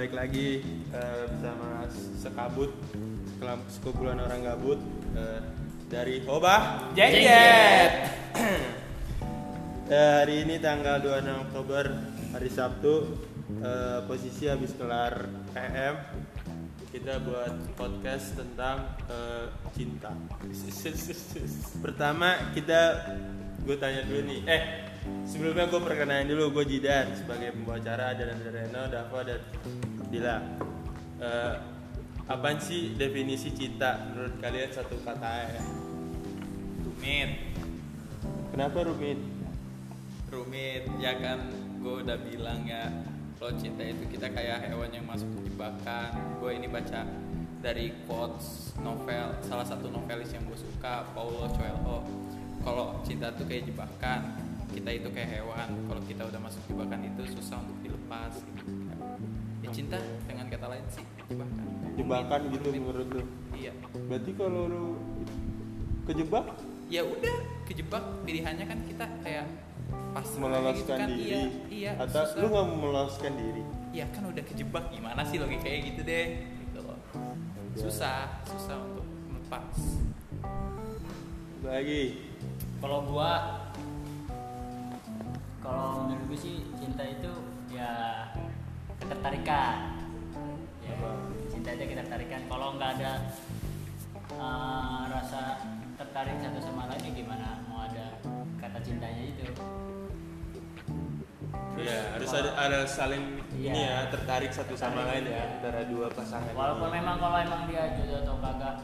balik lagi eh, bersama sekabut kelam- sekumpulan orang gabut eh, dari Hobah. Jengjet. Eh, hari ini tanggal 26 Oktober hari Sabtu eh, posisi habis kelar EM kita buat podcast tentang eh, cinta. Pertama kita gue tanya dulu nih, eh sebelumnya gue perkenalan dulu gue Jidan sebagai pembawa acara ada dan Reno, Dava dan Dila. Eh, apaan sih definisi cinta menurut kalian satu kata ya? Rumit, Kenapa rumit? rumit ya kan gue udah bilang ya kalau cinta itu kita kayak hewan yang masuk jebakan gue ini baca dari quotes novel salah satu novelis yang gue suka Paulo Coelho kalau cinta tuh kayak jebakan kita itu kayak hewan kalau kita udah masuk jebakan itu susah untuk dilepas gitu. ya cinta dengan kata lain sih jebakan. Jebakan gitu rumit. menurut lu? iya. Berarti kalau lu kejebak? Ya udah kejebak pilihannya kan kita kayak pas meloloskan kan, diri. iya, iya, atau susah. lu nggak mau meloloskan diri? Ya kan udah kejebak gimana sih logikanya gitu deh gitu loh. Susah susah untuk melepas. Lagi. Kalau gua kalau menurut gue sih cinta itu ya ketertarikan. Ya, cinta itu ketertarikan. Kalau nggak ada eh, rasa tertarik satu sama lain ya gimana mau ada kata cintanya itu. Iya harus ada ada saling Iya. ini ya tertarik satu sama lain ya antara dua pasangan Walaupun ini. memang kalau emang dia jodoh atau kagak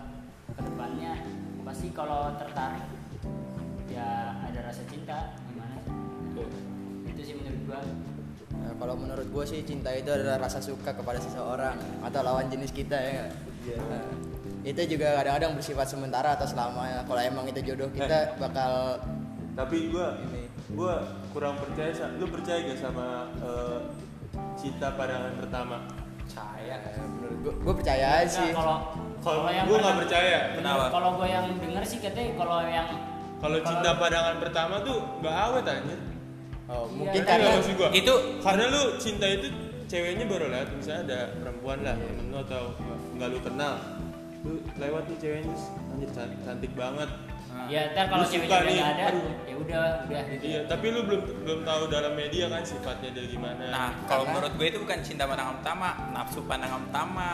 ke depannya pasti kalau tertarik ya ada rasa cinta gimana sih? Sih menurut gua Nah, kalau menurut gue sih cinta itu adalah rasa suka kepada seseorang atau lawan jenis kita ya. Iya. Nah, itu juga kadang-kadang bersifat sementara atau selamanya. Kalau emang itu jodoh kita bakal tapi gua ini. gua kurang percaya lu percaya gak sama eh, cinta pandangan pertama saya ya, menurut gue, gue percaya aja sih. Nah, kalau kalau yang gua nggak percaya Kenapa? kalau gua yang denger sih katanya kalau yang kalau cinta pandangan pertama tuh nggak awet aja Oh, Iya. mungkin Ngerti karena gua? itu karena lu cinta itu ceweknya baru lewat misalnya ada perempuan lah Iya. temen lu atau nggak lu kenal lu lewat nih ceweknya anjir cantik, cantik banget nah, ya ntar kalau ceweknya udah nih, nggak ada aduh. ya udah udah gitu iya tapi lu belum belum tahu dalam media kan sifatnya dia gimana nah kalau menurut gue itu bukan cinta pandangan pertama nafsu pandangan pertama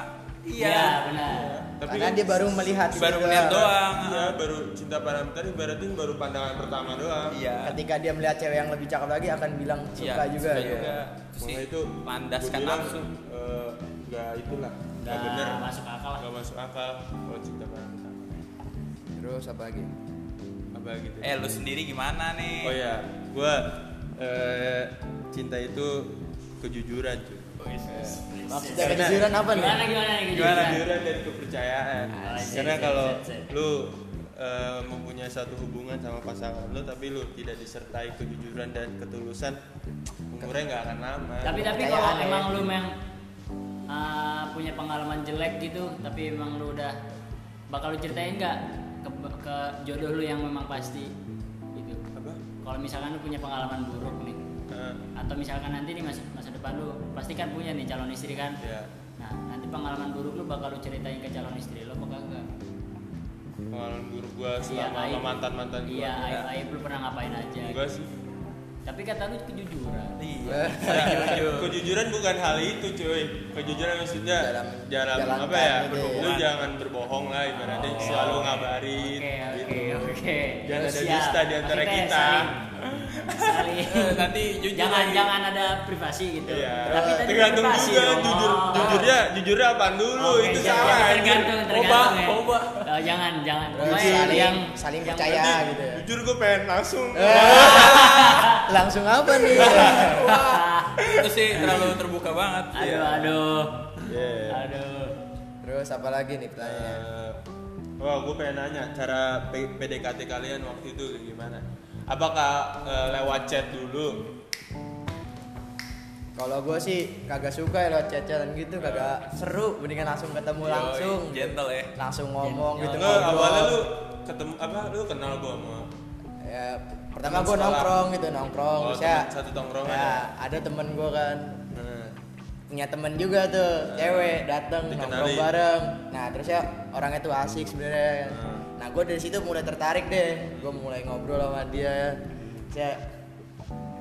iya. Iya benar. Tapi karena kan- dia baru melihat baru juga. melihat doang. Iya. Baru cinta pandangan pertama berarti baru pandangan pertama doang. Iya. Ketika dia melihat cewek yang lebih cakep lagi akan bilang suka Iya, juga. suka ya. juga. Terus Makanya sih, itu landaskan nafsu eh, nggak itulah nggak nggak bener. masuk akal lah. Nggak masuk akal kalau cinta pertama. Terus apa lagi? apa gitu eh lu sendiri gimana nih? Oh ya gua eh, cinta itu kejujuran cuy Maksudnya Karena- kejujuran apa nih? gimana gimana nih gimana kejujuran? dan kepercayaan? Ah, sip, karena kalau lu eh, mempunyai satu hubungan sama pasangan lu tapi lu tidak disertai kejujuran dan ketulusan umurnya nggak akan lama. Tapi tapi kalau emang lu memang uh, punya pengalaman jelek gitu tapi emang lu udah bakal lu ceritain nggak ke, ke jodoh lu yang memang pasti? Gitu. Apa? Kalau misalkan lu punya pengalaman buruk atau misalkan nanti di masa, masa depan lu pasti kan punya nih calon istri kan? Ya nah nanti pengalaman buruk lu bakal lu ceritain ke calon istri lu apa enggak pengalaman buruk gua Iya, selama sama aib. mantan mantan gua. Iya aib aib lu pernah ngapain aja enggak sih. Tapi kata lu kejujuran. Iya. Nah, kejujuran. Bukan hal itu cuy. Kejujuran maksudnya Dalam- dalam, apa ya? gitu ya. lu jangan berbohong lah ibaratnya. Selalu ngabarin oke oke gitu. oke. Jangan ada dusta di antara kita. Eh, nanti jujur jangan lagi. jangan ada privasi gitu Iya. tapi tadi tergantung privasi juga dong. jujur Oh. jujurnya jujurnya apaan dulu Oke, itu jangan- salah tergantung tergantung Coba, ya. Oh, jangan jangan saling, yang saling yang percaya Nanti, gitu ya. jujur gue pengen langsung Langsung apa nih? itu sih terlalu terbuka banget aduh aduh Iya. aduh Terus apa lagi nih pertanyaannya? Eh, Wah, gue pengen nanya cara PDKT kalian waktu itu gimana? Apakah eh, lewat chat dulu? Kalau gue sih kagak suka ya lewat chat-chatan gitu, kagak seru. Mendingan langsung ketemu Yoi, langsung. gentle ya Langsung ngomong gitu. Ngobrol. awalnya lu ketemu apa? Lu kenal gue sama Ya, pertama gue nongkrong gitu nongkrong Oh, ya. satu tongkrongan ya, ya? ada temen gue kan. Nah, punya temen juga tuh cewek dateng dikenalin. nongkrong bareng nah terus ya orangnya tuh asik sebenarnya Hmm. Nah gue dari situ mulai tertarik deh. Gue mulai ngobrol sama dia. Saya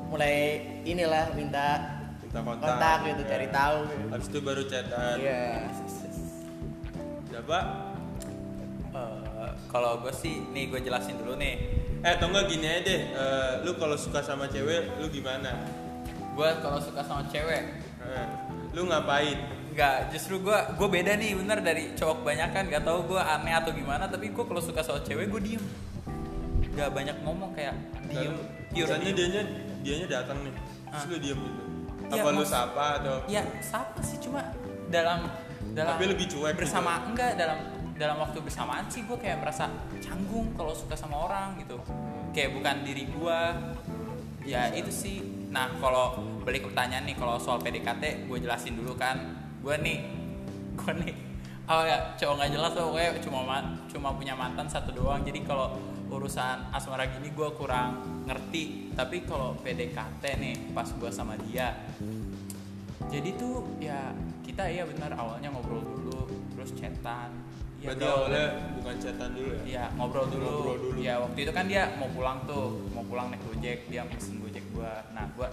mulai inilah minta minta kontak, kontak gitu Ya. cari tahu. Habis itu baru chatan. Iya. Udah pak. Eh, kalau gue sih nih gue jelasin dulu nih. Eh atau enggak gini aja deh. Eh, lu kalau suka sama cewek lu gimana? Gue kalau suka sama cewek lu ngapain? Enggak, justru gue gue beda nih bener dari cowok banyakan gak tau gue aneh atau gimana tapi gue kalau suka sama cewek gue diem. Gak banyak ngomong kayak diem. pure Misalnya diem. dianya dianya datang nih terus Ah. lu diem gitu. Iya, apa lu sapa atau? Ya siapa sih cuma dalam dalam Tapi lebih cuek gitu. bersama enggak dalam dalam waktu bersamaan sih gue kayak merasa canggung kalau suka sama orang gitu. Kayak bukan diri gue ya itu sih. Nah kalau balik ke pertanyaan nih kalau soal PDKT gue jelasin dulu kan gue nih gue nih oh ya cowok nggak jelas tuh kayak cuma ma- cuma punya mantan satu doang jadi kalau urusan asmara gini gue kurang ngerti tapi kalau PDKT nih pas gue sama dia jadi tuh ya kita iya benar awalnya ngobrol dulu terus chatan ya berarti awalnya bukan chatan dulu ya Iya ngobrol dulu. Ngobrol dulu. Ya waktu itu kan dia mau pulang tuh, mau pulang naik gojek, dia pesen gojek gua. Nah gua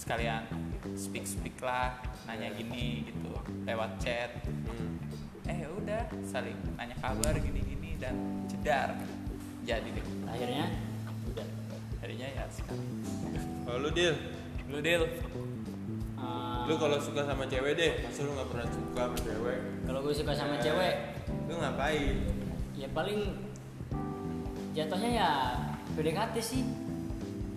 sekalian speak speak lah, nanya gini gitu lewat chat. Hmm. Eh udah saling nanya kabar gini gini dan cedar. Jadi deh. akhirnya udah Harinya ya sekarang. kalau lu deal Lu deal. Eh, lu kalau suka sama cewek deh masa lu nggak pernah suka sama cewek kalau gue suka sama cewek lu ngapain ya paling jatuhnya ya PDKT sih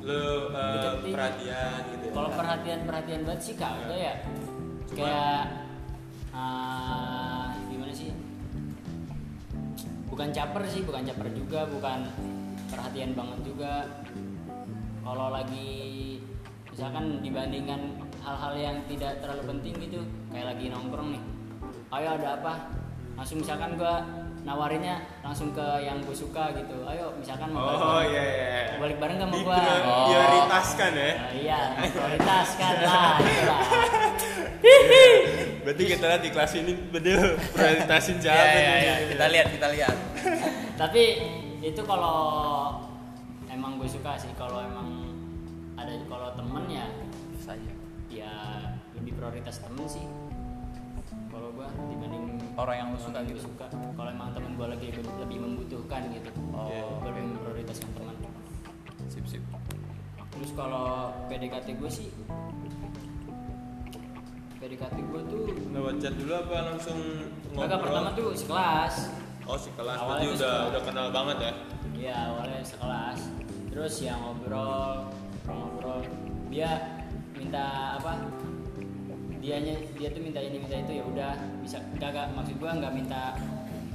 lu Deketin. perhatian gitu ya? Kalau perhatian perhatian banget sih kagak ya. Kayak ah, gimana sih? Bukan caper sih bukan caper juga bukan perhatian banget juga. Kalau lagi misalkan dibandingkan hal-hal yang tidak terlalu penting gitu kayak lagi nongkrong nih. Ayo ada apa? Langsung misalkan gua nawarinnya langsung ke yang gue suka gitu ayo misalkan mau balik oh bareng- iya iya balik bareng gak prior- Oh. prioritaskan ya Nah, iya prioritas kan lah itulah berarti kita lihat di kelas ini bener prioritasin Ya, siapa ya, nih? ya. Kita lihat, kita lihat. tapi itu kalau emang gue suka sih kalau emang ada kalau temen ya Saja. ya lebih prioritas temen sih kalau gue dibanding Orang yang lu suka yang gitu. suka. Kalau emang temen gue lagi lebih membutuhkan gitu. Oh. gue lebih memprioritaskan teman Sip, sip. terus kalau PDKT gue sih PDKT gue tuh lewat chat dulu apa langsung ngobrol? Kagak pertama tuh sekelas. Oh sekelas. Awalnya berarti udah sekelas. udah kenal banget ya? Iya awalnya sekelas. Terus ya ngobrol Ngobrol. Dia minta apa Dianya dia tuh minta ini minta itu ya udah bisa kagak maksud gua nggak minta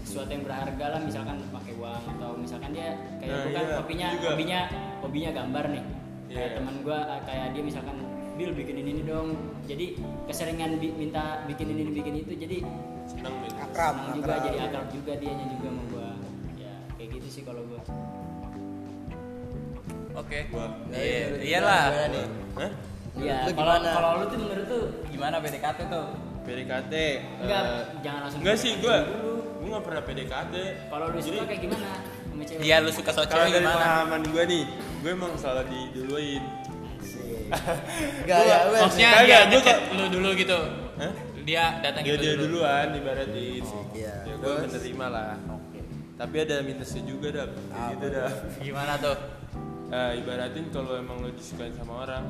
sesuatu yang berharga lah misalkan pakai uang atau misalkan dia kayak Nah, bukan iya, hobinya juga. hobinya hobinya gambar nih kayak Iya. teman gua eh, kayak dia misalkan Bill bikin ini, ini dong jadi keseringan bi- minta bikin ini bikin itu jadi seneng gitu akrab senang juga akrab. jadi akrab juga dianya juga sama gua ya kayak gitu sih kalau gua Oke. Gua. Iya, Gimana iyalah. Hah? Iya, kalau gimana? kalau lu tuh menurut tuh Gimana PDKT tuh? PDKT enggak eh, jangan langsung enggak sih gua gua nggak pernah PDKT Kalau lu Jadi, suka kayak gimana? Dia lu suka sama kalau cewek dari gimana? pengalaman gua nih gua emang salah diduluin Enggak ya. Maksudnya Kagak, dia ngechat kok- lu dulu gitu. Hah? Dia datang dia gitu dia dulu. duluan ibaratin Iya. ya gua Terus? menerima lah tapi ada minusnya juga dah kayak gitu dah Gimana tuh? Eh, ibaratin kalau emang lo disukain sama orang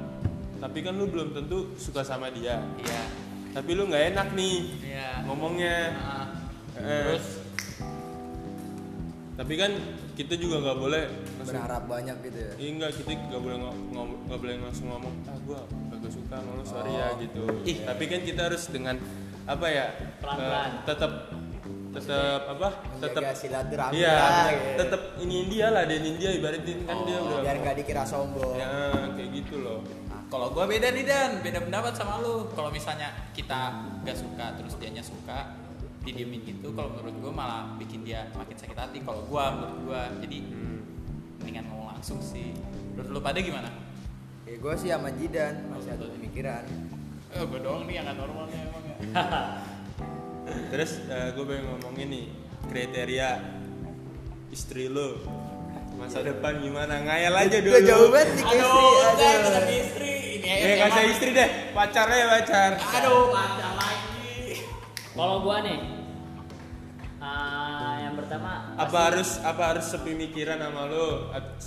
tapi kan lu belum tentu suka sama dia Iya. tapi lu nggak enak nih Iya. ngomongnya Eh, terus tapi kan kita juga nggak boleh langsung berharap banyak gitu ya Iya enggak, kita nggak boleh nggak boleh langsung ngomong ah gua kagak suka sama lu sorry ya Oh. gitu. Ih. Tapi kan kita harus dengan apa ya? Pelan-pelan. eh, tetap tetap apa? Tetap silaturahmi Iya, lah, gitu. tetap ini dia lah, dan dia ibaratin kan dia udah biar nggak dikira sombong ya kayak gitu loh. Kalau gua beda nih Dan, beda pendapat sama lu. Kalau misalnya kita gak suka terus dianya suka, didiemin gitu, kalau menurut gua malah bikin dia makin sakit hati. Kalau gua menurut gua, jadi Hmm. mendingan ngomong langsung sih. Menurut lu pada gimana? ya gue sih sama Jidan masih ada pemikiran Eh, gue doang nih yang nggak normal nih emang ya. Terus gue pengen ngomongin nih kriteria istri lo masa depan gimana ngayal aja dulu. Gue jauh banget nih ke istri. Aduh, udah Aduh. kita ke istri. Ya emang- kasih istri deh, pacarnya ya pacar. Aduh, macam lagi. Kalau gua nih, ah, yang pertama Apa pasti- harus apa harus sepemikiran sama lo?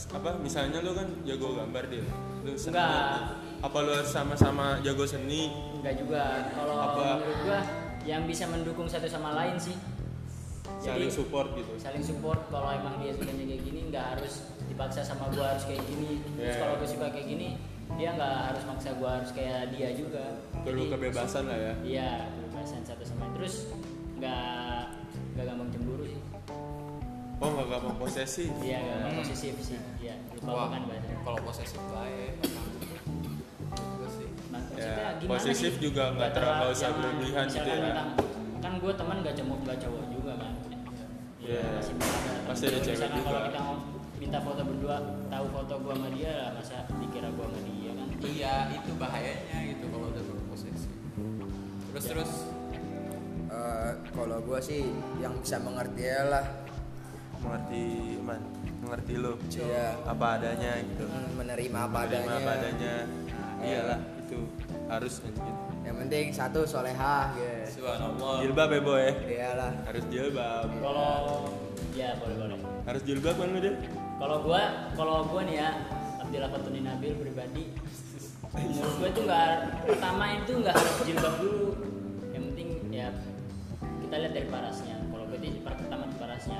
Apa misalnya lo kan jago gambar dia. Lo seni. Enggak. Apa lo harus sama-sama jago seni? Enggak juga. Kalau Apa? menurut gua yang bisa mendukung satu sama lain sih. Saling support gitu. saling support kalau emang dia sukanya kayak gini nggak harus dipaksa sama gua harus kayak gini. Terus Yeah. kalau gue suka kayak gini, dia nggak harus maksa gua harus kayak dia juga. Perlu Jadi, kebebasan lah ya. Iya, kebebasan satu sama lain. Terus nggak nggak gampang cemburu sih. Oh nggak gampang posesif. Iya, nggak gampang Hmm. posesif sih. Iya, lupa Wah, kan bahasa. kalau posesif baik. Gue sih. Maksudnya Ya, gimana posesif sih? juga nggak terlalu usah berlebihan gitu ya. tentang- kan gue teman gak cowok gak cowok juga kan Iya. masih bisa ada Pasti Tapi ada cewek juga. kalau kita minta foto berdua tahu foto gue sama dia lah masa dikira gue sama dia kan Iya, itu bahayanya gitu kalau udah berposesif. Terus terus Eh, kalau gue sih yang bisa mengerti ya lah Mengerti man, mengerti lo. Iya. Apa adanya gitu. Hmm, menerima apa Menerima adanya. apa adanya. Iyalah itu harus anjing. Yang penting satu solehah gitu. subhanallah. Jilbab ya boy. Iyalah. Harus jilbab. kalau ya boleh boleh Harus jilbab kan lo deh. Kalau gue kalau gue nih ya Abdillah Fatuni Nabil pribadi menurut gue tuh nggak pertama itu nggak harus jilbab dulu yang penting ya kita lihat dari parasnya kalau berarti per- pertama di parasnya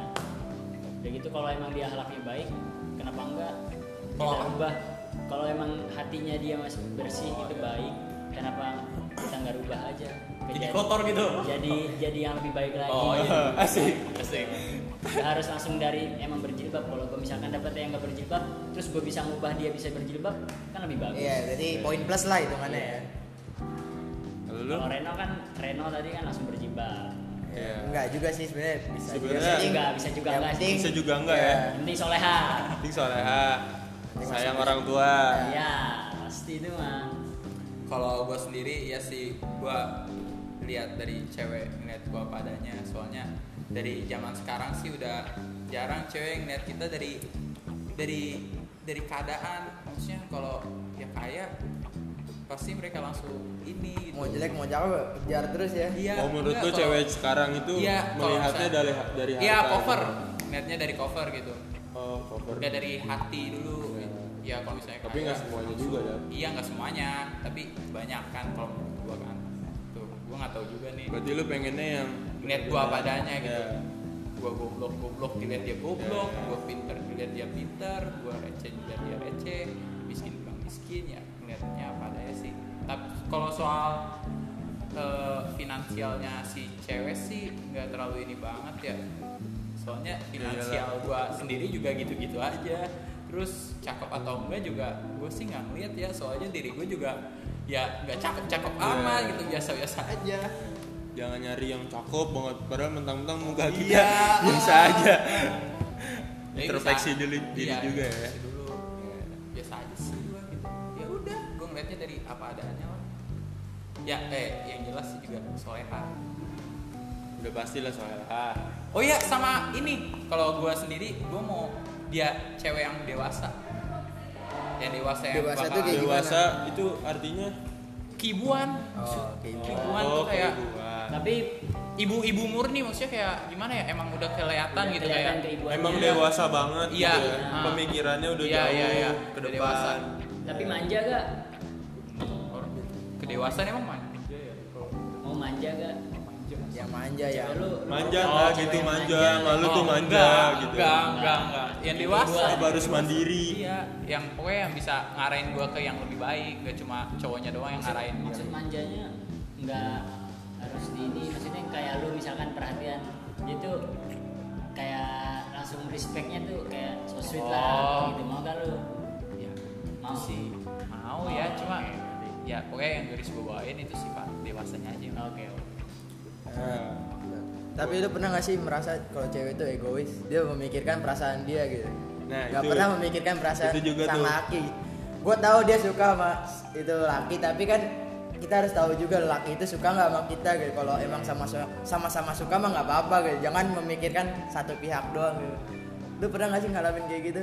udah gitu kalau emang dia halaknya baik kenapa enggak Kalau apa? rubah kalau emang hatinya dia masih bersih itu baik kenapa kita nggak rubah aja Jadi jadi- kotor gitu. jadi jadi yang lebih baik lagi Oh iya. Asik. Asik. Gak harus langsung dari emang berjilbab kalau gue misalkan dapat yang nggak berjilbab terus gue bisa ngubah dia bisa berjilbab kan lebih bagus Iya, jadi poin plus lah hitungannya ya. Kalau lu? kalau Reno kan Reno tadi kan langsung berjilbab Iya. Enggak juga sih sebenarnya bisa juga. Sebenarnya- Enggak, bisa juga enggak sih. Bisa juga enggak ya? yang penting soleha Penting soleha. Sayang orang tua. ya pasti itu mah Kalau gue sendiri ya sih gue lihat dari cewek ngeliat gue padanya soalnya dari zaman sekarang sih udah jarang cewek ngeliat kita dari dari dari keadaan maksudnya kalau ya kaya pasti mereka langsung ini gitu. mau jelek mau cakep kejar terus ya. Iya, Oh menurut enggak, kalau- cewek sekarang itu Iya, melihatnya misalnya- dari dari Iya harta cover, ngeliatnya dari cover gitu. Oh cover. Dari hati dulu. gitu. Ya kalau misalnya Tapi nggak semuanya juga ya. Iya nggak semuanya, tapi banyak kan kalau menurut gua kan. Tuh, gua nggak tahu juga nih. Berarti lu pengennya yang Ngeliat gua apa adanya gitu. Iya. Gua goblok goblok dilihat dia goblok, Iya. gua pinter dilihat dia pinter, gua receh dilihat dia receh, miskin bilang miskin ya ngeliatnya apa adanya sih. Tapi kalau soal eh, finansialnya si cewek sih nggak terlalu ini banget ya. Soalnya finansial gua sendiri juga gitu-gitu aja. Terus cakep atau enggak juga gue sih nggak ngeliat ya. Soalnya diri gue juga ya nggak cakep-cakep Iya. amat gitu biasa-biasa aja. Jangan nyari yang cakep banget padahal mentang-mentang muka kita Iya. biasa aja. Ya, Introspeksi bisa- diri, diri iya, juga ya. dulu. Biasa aja sih gua gitu. Ya udah, gue ngeliatnya dari apa adanya lah. Ya, eh yang jelas sih juga soleha. Udah pasti lah soalnya. Ah, Oh iya, sama ini. Kalau gue sendiri, gue mau dia cewek yang dewasa. Yang dewasa yang Dewasa bakal kayak dewasa itu artinya kibuan. Oh, kibuan. Kibuan oh, tuh kayak keibuan. Tapi ibu-ibu murni maksudnya kayak gimana ya? Emang udah kelihatan udah gitu kelihatan kayak. keibuannya. Emang dewasa banget Iya. gitu ya. Ah. Pemikirannya udah Iya, jauh iya, iya. ke depan. dewasa. tapi manja gak kedewasaan emang manja ya. mau manja gak Yang manja ya. Lu Manja oh, lah cewek gitu yang manja, nggak lu tuh Oh, manja enggak, gitu. Enggak, enggak, enggak. Yang dewasa. Apa harus mandiri? Iya, yang pokoknya yang bisa ngarahin gua ke yang lebih baik, gak cuma cowoknya doang yang ngarahin maksud manjanya nggak harus di ini maksudnya kayak lu misalkan perhatian dia tuh kayak langsung respectnya tuh kayak so sweet Oh. lah gitu mau gak lu Ya, mau sih mau ya, cuma ya pokoknya yang garis gua bawain itu sifat dewasanya aja. oke oke. Nah, Tapi lu pernah gak sih merasa kalau cewek itu egois? Dia memikirkan perasaan dia gitu. Nah, Gak itu- pernah memikirkan perasaan itu juga sang tuh. laki. Gue tahu dia suka sama itu laki, tapi kan kita harus tahu juga laki itu suka nggak sama kita gitu. Kalau emang sama sama-sama suka mah nggak apa-apa gitu. Jangan memikirkan satu pihak doang gitu. Lu pernah nggak sih ngalamin kayak gitu?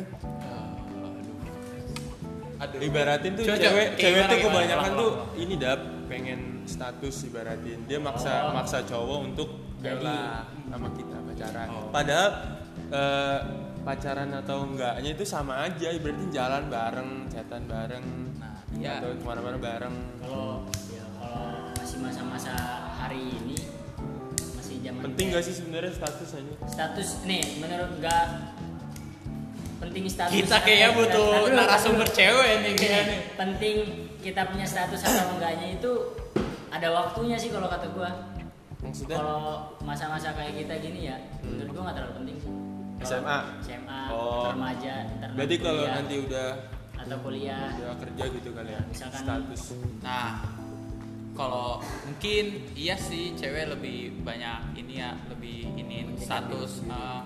Aduh. Ibaratin tuh Coba, cewek cewek gimana, tuh gimana? kebanyakan tuh ini dap pengen status ibaratin. Dia maksa Oh. maksa cowok untuk Jadi. bela sama kita pacaran. Oh. padahal eh, pacaran atau enggaknya itu sama aja. Ibaratin jalan bareng chatan bareng. Nah, iya. atau ke mana-mana bareng. Kalau masa-masa hari ini masih zaman penting gak sih sebenarnya status aja? Status nih menurut enggak penting status kita kayaknya Tapi butuh dulu, narasumber cewek nih kayaknya. nih penting kita punya status atau enggaknya itu ada waktunya sih kalau kata gua. Maksudnya? Kalau masa-masa kayak kita gini ya menurut gua nggak terlalu penting sih. SMA? SMA Oh. remaja berarti kalau nanti udah atau kuliah. udah kerja gitu kali ya Misalkan- status. Nah, kalau mungkin iya sih cewek lebih banyak ini ya, lebih ini status. eh,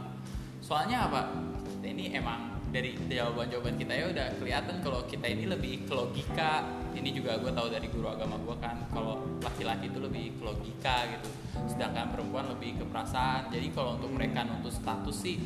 soalnya apa? Ini emang dari jawaban-jawaban kita ya udah kelihatan kalau kita ini lebih ke logika. Ini juga gue tahu dari guru agama gue kan, kalau laki-laki itu lebih ke logika gitu, sedangkan perempuan lebih ke perasaan. Jadi kalau untuk mereka nuntut status sih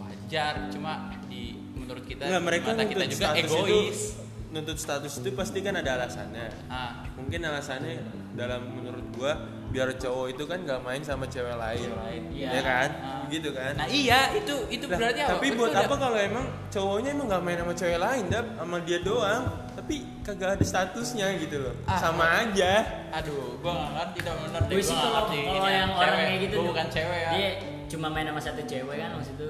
wajar, cuma di menurut kita Nggak, mereka mata kita juga status egois. itu nuntut status itu pasti kan ada alasannya Ah, mungkin alasannya dalam menurut gua biar cowok itu kan gak main sama cewek lain, Iya. ya kan Ah. gitu kan Nah iya itu itu Lah, berarti apa? tapi Berarti buat udah- apa kalau emang cowoknya emang gak main sama cewek lain dap sama dia doang tapi kagak ada statusnya gitu loh Ah, sama aja Aduh, gua gak ngerti deh. gue Gua sih kalau ngerti kalau ini yang ya, orang cewek. kayak gitu Gua bukan cewek ya. dia cuma main sama satu cewek kan maksud itu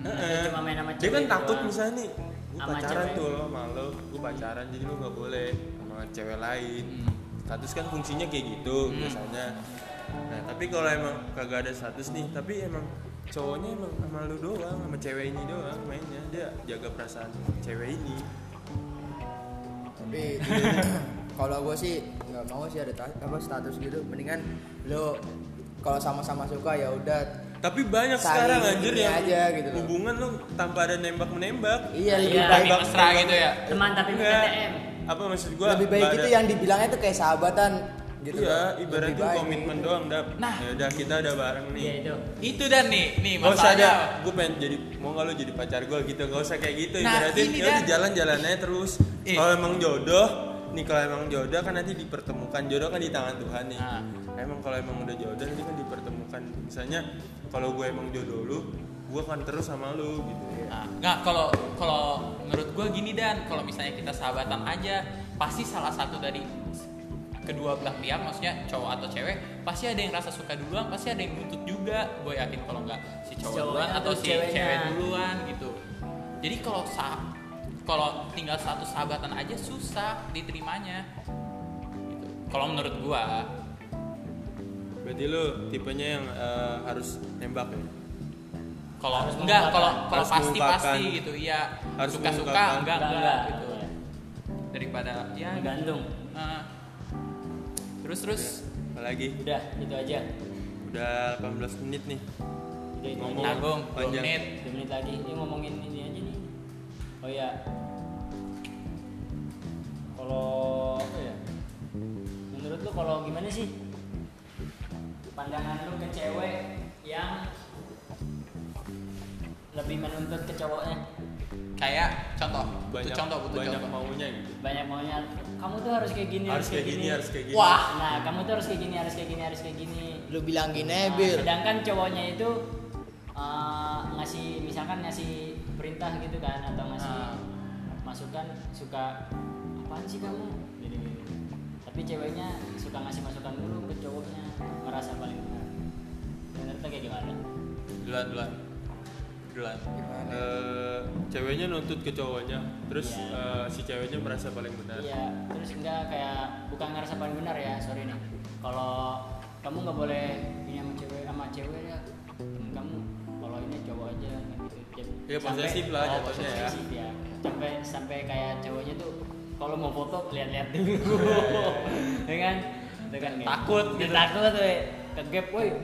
Heeh. cuma main sama dia cewek kan takut doang. misalnya nih gue pacaran cewek. tuh lo sama lo gue pacaran jadi lo nggak boleh sama cewek lain Hmm. status kan fungsinya kayak gitu Hmm. biasanya nah tapi kalau emang kagak ada status nih tapi emang cowoknya emang sama lu doang sama cewek ini doang mainnya dia jaga perasaan cewek ini tapi kalau gue sih nggak mau sih ada apa status gitu mendingan lo kalau sama-sama suka ya udah tapi banyak Saling sekarang anjir yang aja gitu loh. hubungan lo tanpa ada nembak menembak iya lebih Iya. baik mesra gitu ya. teman tapi bukan. TM apa maksud gua lebih baik nggak itu ada- yang dibilangnya tuh kayak sahabatan gitu iya loh. ibaratnya komitmen gitu. doang dap Nah. ya udah kita udah bareng nih iya itu Itu dan nih, nih Gak usah ada, masalahnya. gue pengen jadi, mau gak lu jadi pacar gue gitu, gak usah kayak gitu Nah, Ibaratin ini ya udah jalan-jalan aja terus Eh. Kalau emang jodoh, nih kalau emang jodoh kan nanti dipertemukan Jodoh kan di tangan Tuhan nih Ah. Emang kalau emang udah jodoh nanti kan dipertemukan. Misalnya kalau gue emang jodoh lu, gue akan terus sama lu gitu Nah, nggak kalau kalau menurut gue gini dan. Kalau misalnya kita sahabatan aja pasti salah satu dari kedua belah pihak maksudnya cowok atau cewek pasti ada yang rasa suka duluan pasti ada yang nuntut juga. Gue yakin kalau nggak si cowok Cowoknya duluan atau atau si ceweknya. cewek duluan gitu. Jadi kalau sah kalau tinggal satu sahabatan aja susah diterimanya gitu. kalau menurut gue Berarti lu tipenya yang eh, harus nembak ya? kalau enggak kalau kalau Harus pasti pasti gitu iya. Harus suka suka enggak Enggak, enggak, enggak. gitu. Daripada ya. Tergantung. Ah. terus terus. Apalagi, udah itu aja. Udah 18 menit nih. Udah Ngomong. nanggung Panjang. menit. Dua menit lagi. Ini ngomongin ini aja nih. Oh ya kalau apa ya menurut lu kalau gimana sih pandangan lu ke cewek yang lebih menuntut ke cowoknya? Kayak contoh butuh banyak, contoh butuh banyak contoh. maunya gitu. Banyak maunya. Kamu tuh harus kayak gini Harus kayak gini, harus kayak gini. Wah. nah kamu tuh harus kayak gini harus kayak gini harus kayak gini. Lu bilang gini Nah, Bil. Sedangkan cowoknya itu uh, ngasih misalkan ngasih perintah gitu kan atau ngasih Ah. masukan suka apaan sih kamu? Gini, gini. tapi ceweknya suka ngasih masukan dulu ke cowoknya merasa paling benar. Menurut kayak gimana? Duluan duluan. Duluan. Gimana? Eh, ceweknya nuntut ke cowoknya terus Iya. eh, si ceweknya merasa paling benar. Iya terus enggak kayak bukan ngerasa paling benar ya sorry nih. Kalau kamu nggak boleh ini sama cewek sama cewek ya kamu kalau ini cowok aja gitu. Iya, posesif lah oh, jatuhnya ya. posesif ya. Sampai sampai kayak cowoknya tuh kalau mau foto lihat-lihat dulu. Ya kan kan Takut Dia gitu. takut tuh ke gap woi.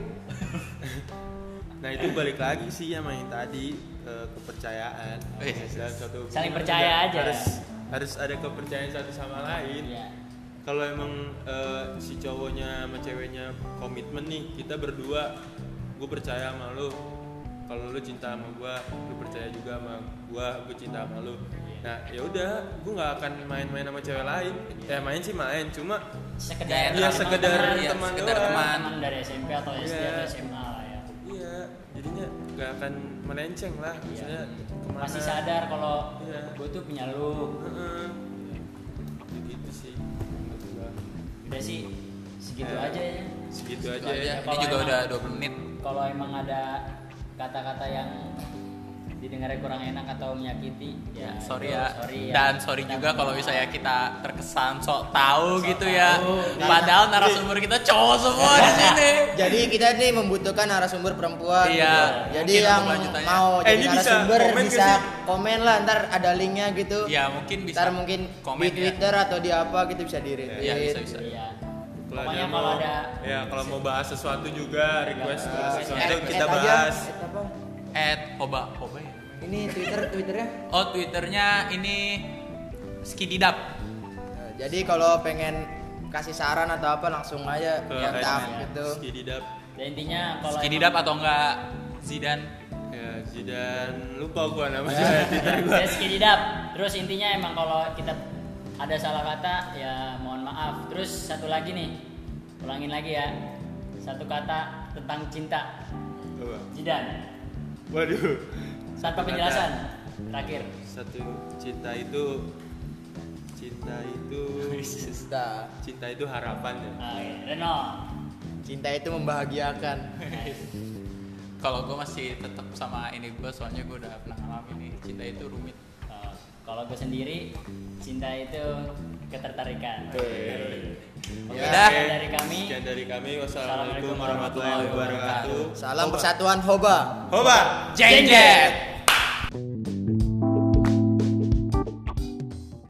Nah itu balik lagi sih sama yang tadi ke kepercayaan. Eh, dan satu Saling percaya juga. aja. harus harus ada kepercayaan satu sama lain. Iya. kalau emang eh, si cowoknya sama ceweknya komitmen nih kita berdua gue percaya sama lu. Kalau lu cinta sama gue lu percaya juga sama gue gue cinta sama lu nah ya udah gue nggak akan main-main sama cewek lain ya main sih main cuma sekedar Iya, sekedar teman, teman sekedar doang. teman. teman dari SMP atau SD Iya. atau SMA lah ya iya jadinya nggak akan melenceng lah maksudnya ke mana masih sadar kalau Iya. gue tuh punya lu Heeh. gitu sih udah sih segitu Eh, aja ya segitu Itu aja aja. ya Ini juga emang- udah 20 menit. kalau emang ada kata-kata yang didengarnya kurang enak atau menyakiti ya sorry itu ya. sorry ya. Dan sorry Kita juga kalau misalnya kita terkesan sok tahu Sok gitu ya. tahu. Padahal narasumber kita cowok semua di sini. Jadi kita nih membutuhkan narasumber perempuan. Iya, gitu. Jadi mungkin yang mau Eh, jadi ini bisa narasumber komen bisa, komen lah. Ntar ada linknya gitu. Ya mungkin bisa. Ntar mungkin komen di ya. Twitter atau di apa gitu bisa di retweet. Iya, bisa, bisa. Iya. Kalau Pokoknya ada kalau mau- ada ya kalau mau bahas sesuatu juga request Ya, bahas request sesuatu Add- kita bahas? At Hoba, Hoba ya. Ini Twitter Twitternya. Oh Twitternya ini Skididap. Nah, jadi kalau pengen kasih saran atau apa langsung aja ke kontak ya. gitu. Skididap ya intinya kalau Skididap emang- atau enggak Zidan. ya Zidan lupa gua namanya Twitter gua ya skididap terus intinya emang kalau kita ada salah kata ya mohon maaf terus satu lagi nih ulangin lagi ya satu kata tentang cinta. Jidan waduh tanpa penjelasan. Terakhir. Satu cinta itu cinta itu Cinta. cinta itu harapan ya? Nah, Reno. Cinta itu membahagiakan. Kalau gue masih tetap sama ini gue soalnya gue udah pernah ngalamin nih cinta itu rumit. Uh, kalau gue sendiri cinta itu ketertarikan Oke, Ya. Sekian dari kami sekian dari kami wassalamualaikum Assalamualaikum warahmatullahi wabarakatuh Salam persatuan Hoba. Hoba Jeng Jet.